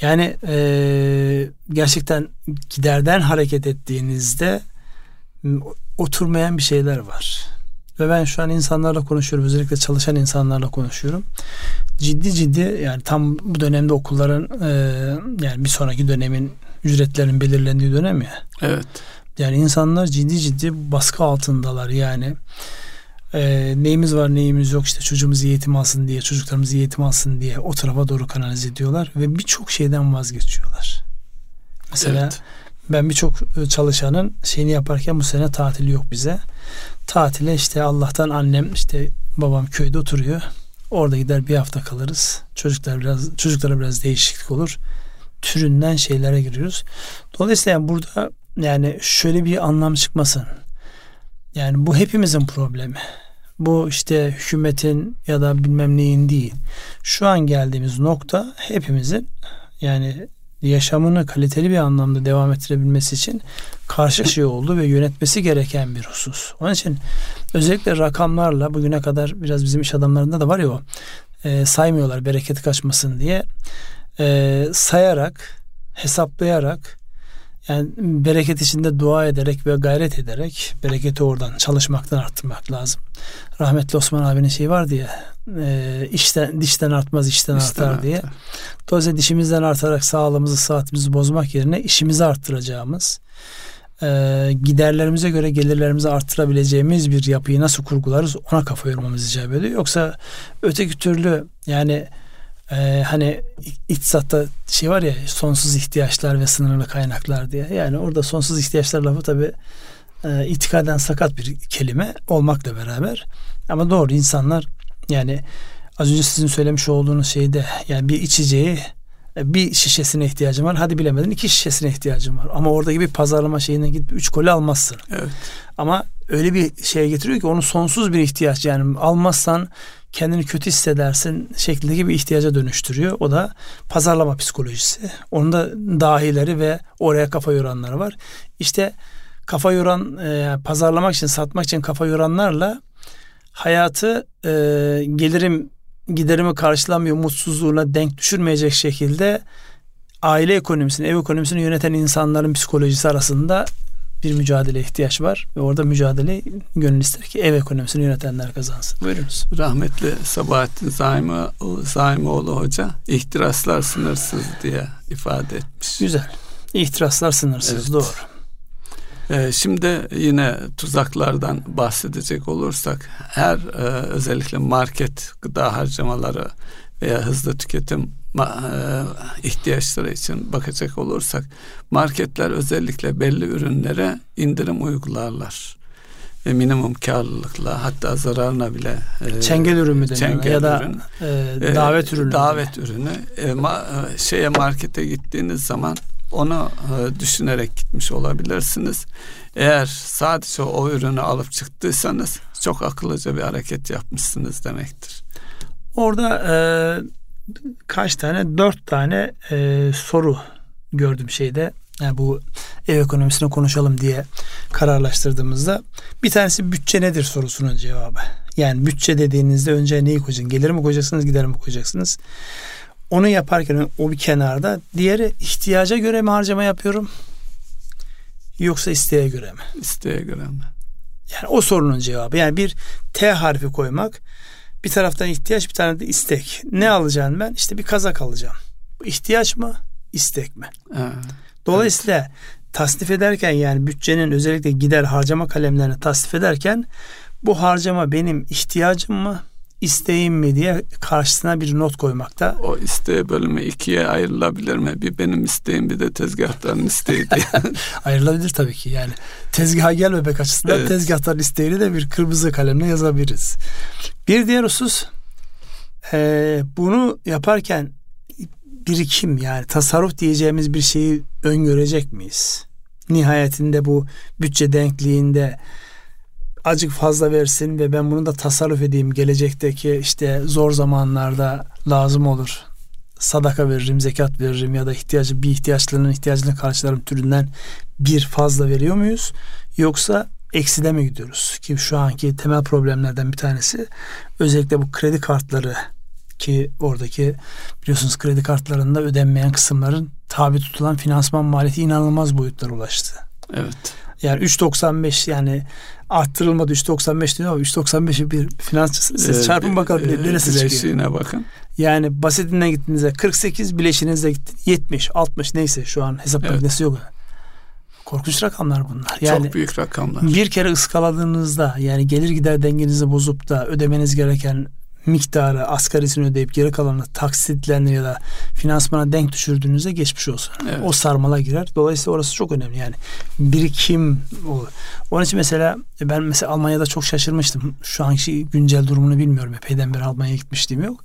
Yani e, gerçekten giderden hareket ettiğinizde oturmayan bir şeyler var. Ve ben şu an insanlarla konuşuyorum. Özellikle çalışan insanlarla konuşuyorum. Ciddi ciddi yani tam bu dönemde okulların e, yani bir sonraki dönemin ücretlerin belirlendiği dönem ya. Evet. Yani insanlar ciddi ciddi baskı altındalar yani. Ee, neyimiz var neyimiz yok işte çocuğumuz eğitim alsın diye çocuklarımız eğitim alsın diye o tarafa doğru kanalize ediyorlar ve birçok şeyden vazgeçiyorlar. Mesela evet. Ben birçok çalışanın şeyini yaparken bu sene tatil yok bize. Tatile işte Allah'tan annem işte babam köyde oturuyor. Orada gider bir hafta kalırız. Çocuklar biraz çocuklara biraz değişiklik olur. Türünden şeylere giriyoruz. Dolayısıyla yani burada yani şöyle bir anlam çıkmasın. Yani bu hepimizin problemi. Bu işte hükümetin ya da bilmem neyin değil. Şu an geldiğimiz nokta hepimizin yani yaşamını kaliteli bir anlamda devam ettirebilmesi için karşı şey oldu ve yönetmesi gereken bir husus. Onun için özellikle rakamlarla bugüne kadar biraz bizim iş adamlarında da var ya o e, saymıyorlar bereket kaçmasın diye e, sayarak hesaplayarak yani bereket içinde dua ederek ve gayret ederek bereketi oradan çalışmaktan arttırmak lazım. Rahmetli Osman abinin şey vardı ya e, işten, dişten artmaz işten, işten artar, artar diye. Dolayısıyla dişimizden artarak sağlığımızı saatimizi bozmak yerine işimizi arttıracağımız e, giderlerimize göre gelirlerimizi arttırabileceğimiz bir yapıyı nasıl kurgularız ona kafa yormamız icap ediyor. Yoksa öteki türlü yani ee, hani iktisatta şey var ya sonsuz ihtiyaçlar ve sınırlı kaynaklar diye. Yani orada sonsuz ihtiyaçlar lafı tabi e, itikaden sakat bir kelime olmakla beraber. Ama doğru insanlar yani az önce sizin söylemiş olduğunuz şeyde yani bir içeceği e, bir şişesine ihtiyacım var. Hadi bilemedin iki şişesine ihtiyacım var. Ama oradaki bir pazarlama şeyine gidip üç koli almazsın. Evet. Ama öyle bir şeye getiriyor ki onun sonsuz bir ihtiyaç yani almazsan kendini kötü hissedersin şeklindeki bir ihtiyaca dönüştürüyor. O da pazarlama psikolojisi. Onun da dahileri ve oraya kafa yoranları var. İşte kafa yoran e, pazarlamak için satmak için kafa yoranlarla hayatı e, gelirim giderimi karşılamıyor mutsuzluğuna denk düşürmeyecek şekilde aile ekonomisini, ev ekonomisini yöneten insanların psikolojisi arasında bir mücadele ihtiyaç var ve orada mücadele gönül ister ki ev ekonomisini yönetenler kazansın. Buyurunuz. Rahmetli Sabahattin Zaimi, Zaimoğlu Hoca ihtiraslar sınırsız diye ifade etmiş. Güzel. İhtiraslar sınırsız evet. doğru. Ee, şimdi yine tuzaklardan bahsedecek olursak her e, özellikle market gıda harcamaları veya hızlı tüketim ihtiyaçları için bakacak olursak marketler özellikle belli ürünlere indirim uygularlar ve minimum karlılıkla hatta zararına bile e, çengel ürünü çengel ya da ürün, e, davet ürünü davet ürünü e, ma, e, şeye markete gittiğiniz zaman onu e, düşünerek gitmiş olabilirsiniz. Eğer sadece o ürünü alıp çıktıysanız çok akıllıca bir hareket yapmışsınız demektir. Orada e, kaç tane? Dört tane e, soru gördüm şeyde. Yani bu ev ekonomisini konuşalım diye kararlaştırdığımızda bir tanesi bütçe nedir sorusunun cevabı. Yani bütçe dediğinizde önce neyi koyacaksınız? Gelir mi koyacaksınız, gider mi koyacaksınız? Onu yaparken o bir kenarda. Diğeri ihtiyaca göre mi harcama yapıyorum? Yoksa isteğe göre mi? İsteğe göre mi? Yani o sorunun cevabı. Yani bir T harfi koymak bir taraftan ihtiyaç bir tane de istek. Ne alacağım ben? İşte bir kazak alacağım. Bu ihtiyaç mı? istek mi? Ha, Dolayısıyla evet. tasnif ederken yani bütçenin özellikle gider harcama kalemlerini tasnif ederken bu harcama benim ihtiyacım mı? İsteğim mi diye karşısına bir not koymakta. O isteğe bölümü ikiye ayrılabilir mi? Bir benim isteğim bir de tezgahların isteği diye. ayrılabilir tabii ki yani. Tezgaha gelmemek açısından evet. tezgahların isteğini de bir kırmızı kalemle yazabiliriz. Bir diğer husus e, bunu yaparken birikim yani tasarruf diyeceğimiz bir şeyi öngörecek miyiz? Nihayetinde bu bütçe denkliğinde acık fazla versin ve ben bunu da tasarruf edeyim gelecekteki işte zor zamanlarda lazım olur. Sadaka veririm, zekat veririm ya da ihtiyacı bir ihtiyaçlarının ihtiyacını karşılarım türünden bir fazla veriyor muyuz? Yoksa ekside mi gidiyoruz? Ki şu anki temel problemlerden bir tanesi özellikle bu kredi kartları ki oradaki biliyorsunuz kredi kartlarında ödenmeyen kısımların tabi tutulan finansman maliyeti inanılmaz boyutlara ulaştı. Evet. Yani 3.95 yani arttırılmadı 3.95 diyor ama 3.95'i bir finansçısınız. Siz ee, çarpın bakalım e, neresi çıkıyor. bakın. Yani basitinden gittiğinizde 48 bileşinize gitti 70 60 neyse şu an hesap evet. makinesi yok. Korkunç rakamlar bunlar. Yani Çok büyük rakamlar. Bir kere ıskaladığınızda yani gelir gider dengenizi bozup da ödemeniz gereken miktarı asgarisini ödeyip geri kalanını taksitlerini ya da finansmana denk düşürdüğünüzde geçmiş olsun. Evet. O sarmala girer. Dolayısıyla orası çok önemli yani. Birikim o. Onun için mesela ben mesela Almanya'da çok şaşırmıştım. Şu anki güncel durumunu bilmiyorum. Epeyden beri Almanya'ya gitmiştim yok.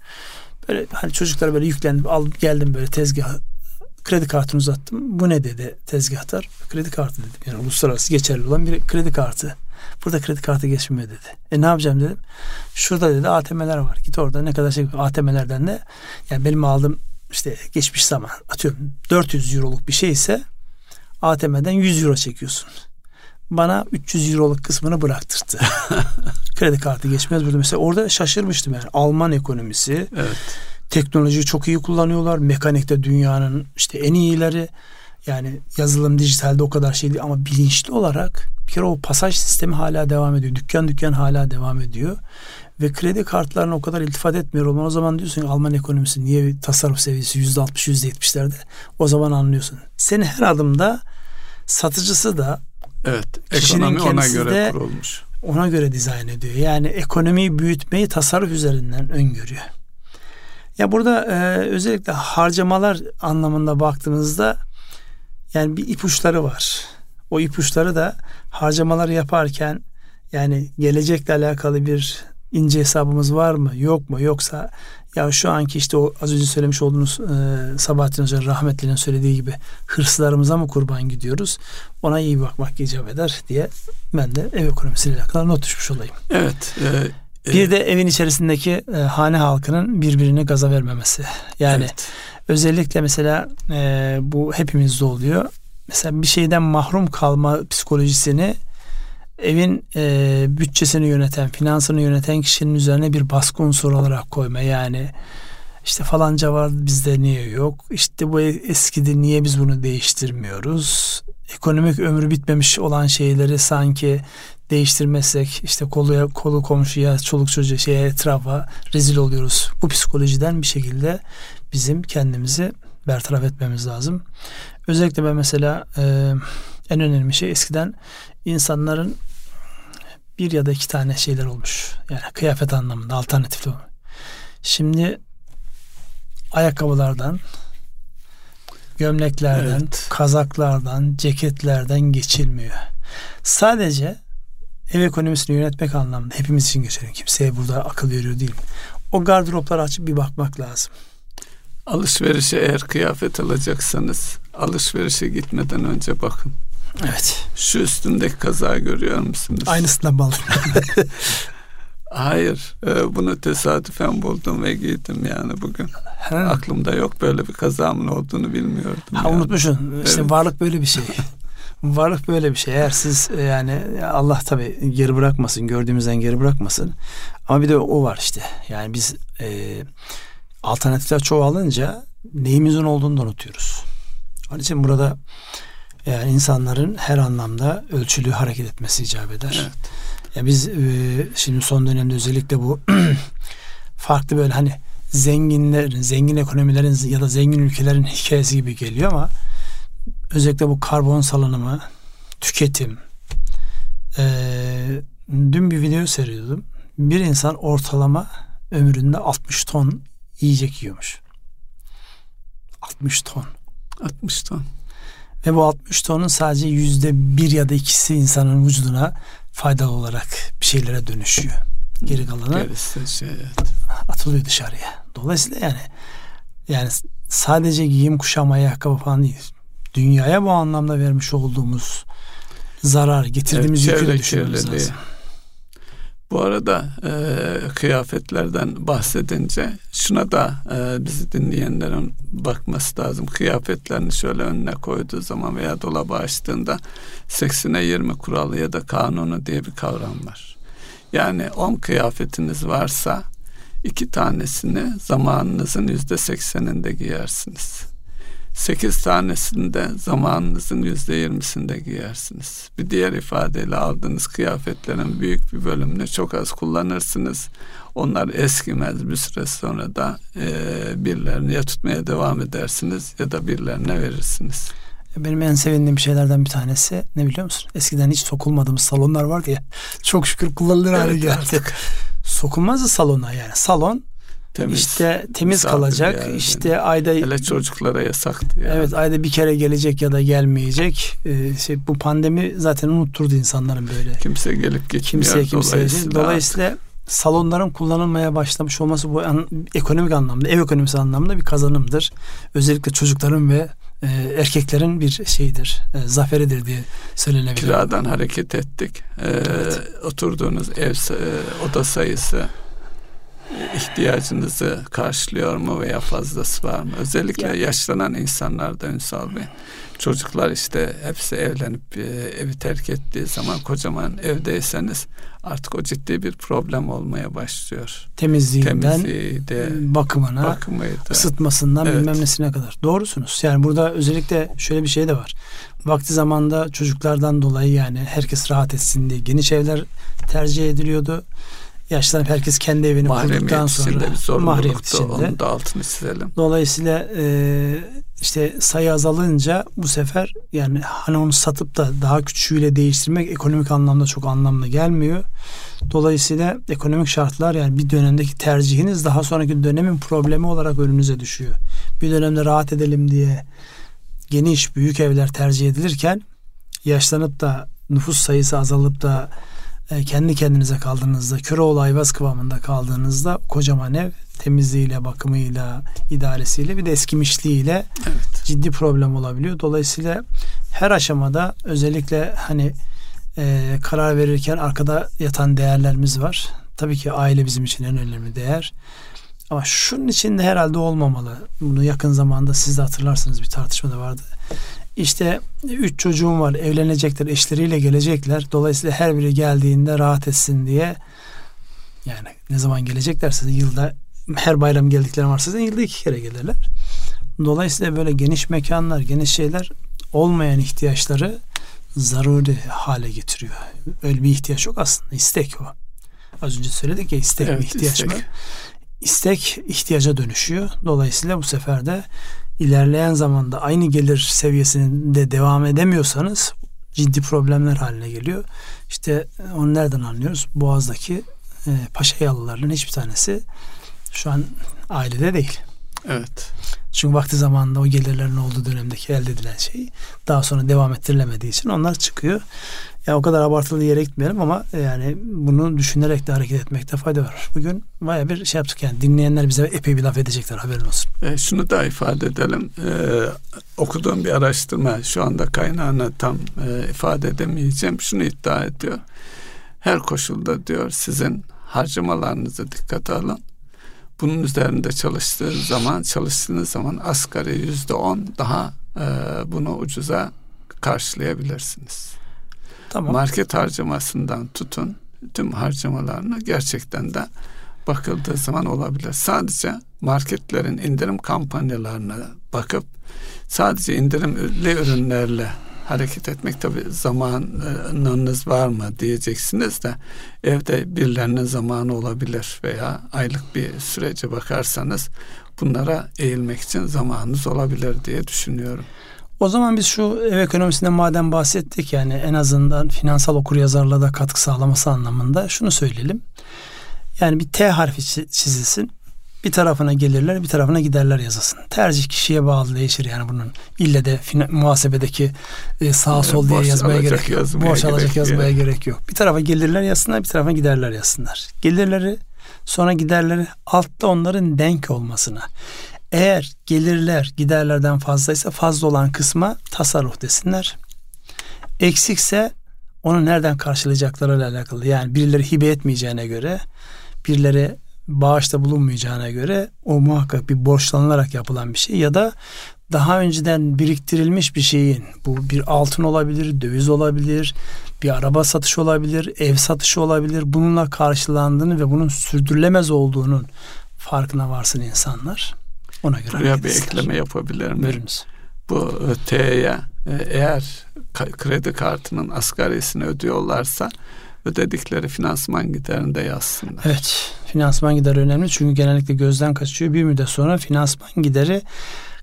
Böyle hani çocuklar böyle yüklendim. Aldım geldim böyle tezgah kredi kartını uzattım. Bu ne dedi tezgahtar? Kredi kartı dedim. Yani uluslararası geçerli olan bir kredi kartı. Burada kredi kartı geçmiyor dedi. E ne yapacağım dedim. Şurada dedi ATM'ler var. Git orada ne kadar şey ATM'lerden de yani benim aldığım işte geçmiş zaman atıyorum 400 euroluk bir şey ise ATM'den 100 euro çekiyorsun. Bana 300 euroluk kısmını bıraktırdı. kredi kartı geçmez burada. Mesela orada şaşırmıştım yani. Alman ekonomisi. Evet. Teknolojiyi çok iyi kullanıyorlar. Mekanikte dünyanın işte en iyileri. Yani yazılım dijitalde o kadar şey değil ama bilinçli olarak bir kere o pasaj sistemi hala devam ediyor. Dükkan dükkan hala devam ediyor. Ve kredi kartlarına o kadar iltifat etmiyor olman o zaman diyorsun ki Alman ekonomisi niye tasarruf seviyesi yüzde altmış yüzde yetmişlerde o zaman anlıyorsun. Seni her adımda satıcısı da evet, ekonomi ona göre kurulmuş. Ona göre dizayn ediyor. Yani ekonomiyi büyütmeyi tasarruf üzerinden öngörüyor. Ya burada e, özellikle harcamalar anlamında baktığımızda yani bir ipuçları var. O ipuçları da harcamaları yaparken yani gelecekle alakalı bir ince hesabımız var mı yok mu yoksa ya şu anki işte o az önce söylemiş olduğunuz e, Sabahattin Hoca rahmetlinin söylediği gibi hırslarımıza mı kurban gidiyoruz ona iyi bakmak icap eder diye ben de ev ekonomisiyle alakalı not düşmüş olayım. Evet. E, bir de evin içerisindeki e, hane halkının birbirini gaza vermemesi. Yani evet. Özellikle mesela e, bu hepimizde oluyor mesela bir şeyden mahrum kalma psikolojisini evin e, bütçesini yöneten, finansını yöneten kişinin üzerine bir baskı unsuru olarak koyma. Yani işte falanca var bizde niye yok? İşte bu eskidi niye biz bunu değiştirmiyoruz? Ekonomik ömrü bitmemiş olan şeyleri sanki değiştirmezsek işte koluya kolu komşuya, çoluk çocuğa şeye etrafa rezil oluyoruz. Bu psikolojiden bir şekilde bizim kendimizi bertaraf etmemiz lazım. Özellikle ben mesela e, en önemli şey eskiden insanların bir ya da iki tane şeyler olmuş. Yani kıyafet anlamında alternatifli olmuş. Şimdi ayakkabılardan, gömleklerden, evet. kazaklardan, ceketlerden geçilmiyor. Sadece ev ekonomisini yönetmek anlamında hepimiz için geçelim. Kimseye burada akıl veriyor değil. O gardıropları açıp bir bakmak lazım. Alışverişe eğer kıyafet alacaksanız alışverişe gitmeden önce bakın. Evet. Şu üstündeki kazağı görüyor musunuz? Aynısından mı Hayır. E, bunu tesadüfen buldum ve giydim yani bugün. He. Aklımda yok böyle bir kazamın olduğunu bilmiyordum. Ha yani. unutmuşsun. Evet. İşte varlık böyle bir şey. varlık böyle bir şey. Eğer siz e, yani Allah tabi geri bırakmasın, gördüğümüzden geri bırakmasın. Ama bir de o var işte. Yani biz e, alternatifler çoğalınca neyimizin olduğunu da unutuyoruz. Onun için burada yani insanların her anlamda ölçülü hareket etmesi icap eder. Evet. Yani biz e, şimdi son dönemde özellikle bu farklı böyle hani zenginlerin, zengin ekonomilerin ya da zengin ülkelerin hikayesi gibi geliyor ama özellikle bu karbon salınımı, tüketim. E, dün bir video seyrediyordum. Bir insan ortalama ömründe 60 ton yiyecek yiyormuş. 60 ton. 60 ton. Ve bu 60 tonun sadece yüzde bir ya da ikisi insanın vücuduna faydalı olarak bir şeylere dönüşüyor. Geri kalanı şey, evet. atılıyor dışarıya. Dolayısıyla yani yani sadece giyim kuşam ayakkabı falan değil. Dünyaya bu anlamda vermiş olduğumuz zarar, getirdiğimiz evet, yükü düşünmemiz lazım. Bu arada e, kıyafetlerden bahsedince şuna da e, bizi dinleyenlerin bakması lazım. Kıyafetlerini şöyle önüne koyduğu zaman veya dolaba açtığında 80'e 20 kuralı ya da kanunu diye bir kavram var. Yani 10 kıyafetiniz varsa iki tanesini zamanınızın yüzde sekseninde giyersiniz. Sekiz tanesinde zamanınızın yüzde yirmisinde giyersiniz. Bir diğer ifadeyle aldığınız kıyafetlerin büyük bir bölümünü çok az kullanırsınız. Onlar eskimez bir süre sonra da e, birilerini ya tutmaya devam edersiniz ya da birilerine verirsiniz. Benim en sevindiğim şeylerden bir tanesi ne biliyor musun? Eskiden hiç sokulmadığımız salonlar vardı ya. Çok şükür kullanılır hale Evet, geldi. artık. Sokulmazdı salona yani. Salon Temiz. işte temiz kalacak. yani. İşte ayda Hele çocuklara yasaktı yani. evet ayda bir kere gelecek ya da gelmeyecek. Ee, şey, bu pandemi zaten unutturdu insanların böyle. Kimse gelip geçmiyor. Kimseye kimseye dolayısıyla, Dolayısıyla salonların kullanılmaya başlamış olması bu an- ekonomik anlamda, ev ekonomisi anlamda bir kazanımdır. Özellikle çocukların ve e, erkeklerin bir şeyidir, e, zaferidir diye söylenebilir. kiradan hareket ettik. Ee, Evet. Oturduğunuz ev e, oda sayısı ihtiyacınızı karşılıyor mu veya fazlası var mı? Özellikle Ya- yaşlanan insanlarda Ünsal Bey. Çocuklar işte hepsi evlenip e, evi terk ettiği zaman kocaman evdeyseniz artık o ciddi bir problem olmaya başlıyor. Temizliğinden, Temizliği de bakımına, bakımıydı. ısıtmasından Evet. bilmem nesine kadar. Doğrusunuz. Yani burada özellikle şöyle bir şey de var. Vakti zamanda çocuklardan dolayı yani herkes rahat etsin diye geniş evler tercih ediliyordu. Yaşlanıp herkes kendi evini kurduktan sonra bir mahremiyet zorunluluktu. içinde. Onu da altını çizelim. Dolayısıyla e, işte sayı azalınca bu sefer yani hani onu satıp da daha küçüğüyle değiştirmek ekonomik anlamda çok anlamlı gelmiyor. Dolayısıyla ekonomik şartlar yani bir dönemdeki tercihiniz daha sonraki dönemin problemi olarak önünüze düşüyor. Bir dönemde rahat edelim diye geniş büyük evler tercih edilirken yaşlanıp da nüfus sayısı azalıp da e, kendi kendinize kaldığınızda Köroğlu Ayvaz kıvamında kaldığınızda kocaman ev temizliğiyle, bakımıyla, idaresiyle bir de eskimişliğiyle Evet. ciddi problem olabiliyor. Dolayısıyla her aşamada özellikle hani e, karar verirken arkada yatan değerlerimiz var. Tabii ki aile bizim için en önemli değer. Ama şunun içinde herhalde olmamalı. Bunu yakın zamanda siz de hatırlarsınız bir tartışmada vardı. İşte üç çocuğum var evlenecekler eşleriyle gelecekler. Dolayısıyla her biri geldiğinde rahat etsin diye yani ne zaman geleceklerse yılda her bayram geldikleri varsa yılda iki kere gelirler. Dolayısıyla böyle geniş mekanlar, geniş şeyler olmayan ihtiyaçları zaruri hale getiriyor. Öyle bir ihtiyaç yok aslında. istek o. Az önce söyledik ya istek mi Evet, ihtiyaç istek. mı? İstek ihtiyaca dönüşüyor. Dolayısıyla bu sefer de ilerleyen zamanda aynı gelir seviyesinde devam edemiyorsanız ciddi problemler haline geliyor. İşte onu nereden anlıyoruz? Boğaz'daki e, paşa yalılarının hiçbir tanesi şu an ailede değil. Evet. Çünkü vakti zamanında o gelirlerin olduğu dönemdeki elde edilen şey daha sonra devam ettirilemediği için onlar çıkıyor. Ya o kadar abartılı yere gitmeyelim ama yani bunu düşünerek de hareket etmekte fayda var. Bugün baya bir şey yaptık yani dinleyenler bize epey bir laf edecekler haberin olsun. E, şunu da ifade edelim. E, okuduğum bir araştırma şu anda kaynağını tam e, ifade edemeyeceğim. Şunu iddia ediyor. Her koşulda diyor sizin harcamalarınızı dikkate alın. Bunun üzerinde çalıştığınız zaman çalıştığınız zaman asgari yüzde on daha e, bunu ucuza karşılayabilirsiniz. Tamam. Market harcamasından tutun tüm harcamalarına gerçekten de bakıldığı zaman olabilir. Sadece marketlerin indirim kampanyalarına bakıp sadece indirimli ürünlerle hareket etmek tabi zamanınız var mı diyeceksiniz de evde birilerinin zamanı olabilir veya aylık bir sürece bakarsanız bunlara eğilmek için zamanınız olabilir diye düşünüyorum. O zaman biz şu ev ekonomisinden madem bahsettik yani en azından finansal okuryazarlığa da katkı sağlaması anlamında şunu söyleyelim. Yani bir T harfi çi- çizilsin. Bir tarafına gelirler, bir tarafına giderler yazılsın. Tercih kişiye bağlı değişir yani bunun. İlle de muhasebedeki e, sağ sol diye yazmaya gerek yok. Borç alacak yazmaya gerek yok. Bir tarafa gelirler yazsınlar, bir tarafa giderler yazsınlar. Gelirleri sonra giderleri altta onların denk olmasına. Eğer gelirler giderlerden fazlaysa fazla olan kısma tasarruf desinler. Eksikse onu nereden karşılayacaklarıyla alakalı. Yani birileri hibe etmeyeceğine göre, birileri bağışta bulunmayacağına göre o muhakkak bir borçlanılarak yapılan bir şey ya da daha önceden biriktirilmiş bir şeyin bu bir altın olabilir, döviz olabilir, bir araba satışı olabilir, ev satışı olabilir. Bununla karşılandığını ve bunun sürdürülemez olduğunun farkına varsın insanlar. Ona göre Buraya bir ekleme yapabilir miyim? Buyurunuz. bu e, T'ye e, eğer kredi kartının asgarisini ödüyorlarsa ödedikleri finansman giderini de yazsınlar. Evet, finansman gideri önemli çünkü genellikle gözden kaçıyor. Bir müddet sonra finansman gideri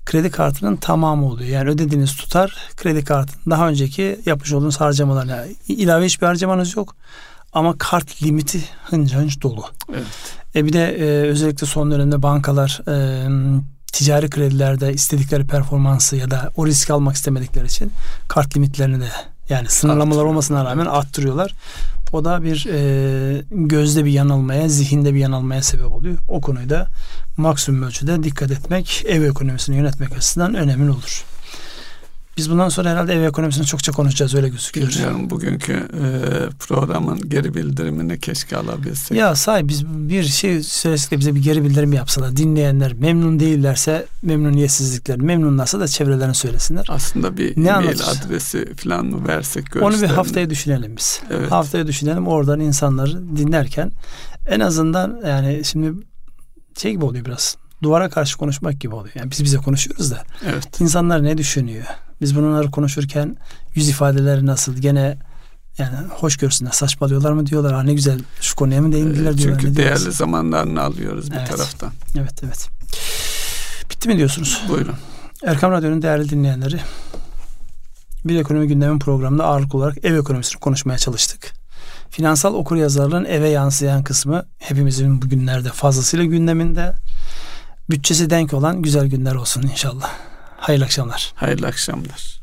kredi kartının tamamı oluyor. Yani ödediğiniz tutar kredi kartının daha önceki yapmış olduğunuz harcamalarla ilave hiçbir harcamanız yok. Ama kart limiti hınca hınç dolu. Evet. E bir de e, özellikle son dönemde bankalar e, ticari kredilerde istedikleri performansı ya da o risk almak istemedikleri için kart limitlerini de yani sınırlamalar olmasına rağmen arttırıyorlar. O da bir e, gözde bir yanılmaya, zihinde bir yanılmaya sebep oluyor. O konuyu da maksimum ölçüde dikkat etmek ev ekonomisini yönetmek açısından önemli olur. Biz bundan sonra herhalde ev ekonomisini çokça konuşacağız öyle gözüküyor. Bilmiyorum bugünkü e, programın geri bildirimini keşke alabilsek. Ya say biz bir şey söylesek de bize bir geri bildirim yapsalar. Dinleyenler memnun değillerse memnuniyetsizlikler, memnunlarsa da çevrelerini söylesinler. Aslında bir Ne anlatır? adresi falan mı versek Onu bir haftaya düşünelim biz. Evet. Haftaya düşünelim oradan insanları dinlerken en azından yani şimdi şey gibi oluyor biraz. Duvara karşı konuşmak gibi oluyor. Yani biz bize konuşuyoruz da Evet. insanlar ne düşünüyor? Biz bunları konuşurken yüz ifadeleri nasıl? Gene yani hoş görsünler. Saçmalıyorlar mı diyorlar. Ha ne güzel şu konuya mı değindiler E, diyorlar. Çünkü değerli zamanlarını alıyoruz bir Evet. taraftan. Evet evet. Bitti mi diyorsunuz? Buyurun. Erkam Radyo'nun değerli dinleyenleri bir ekonomi gündemin programında ağırlık olarak ev ekonomisini konuşmaya çalıştık. Finansal okuryazarlığın eve yansıyan kısmı hepimizin bugünlerde fazlasıyla gündeminde. Bütçesi denk olan güzel günler olsun inşallah. Hayırlı akşamlar. Hayırlı akşamlar.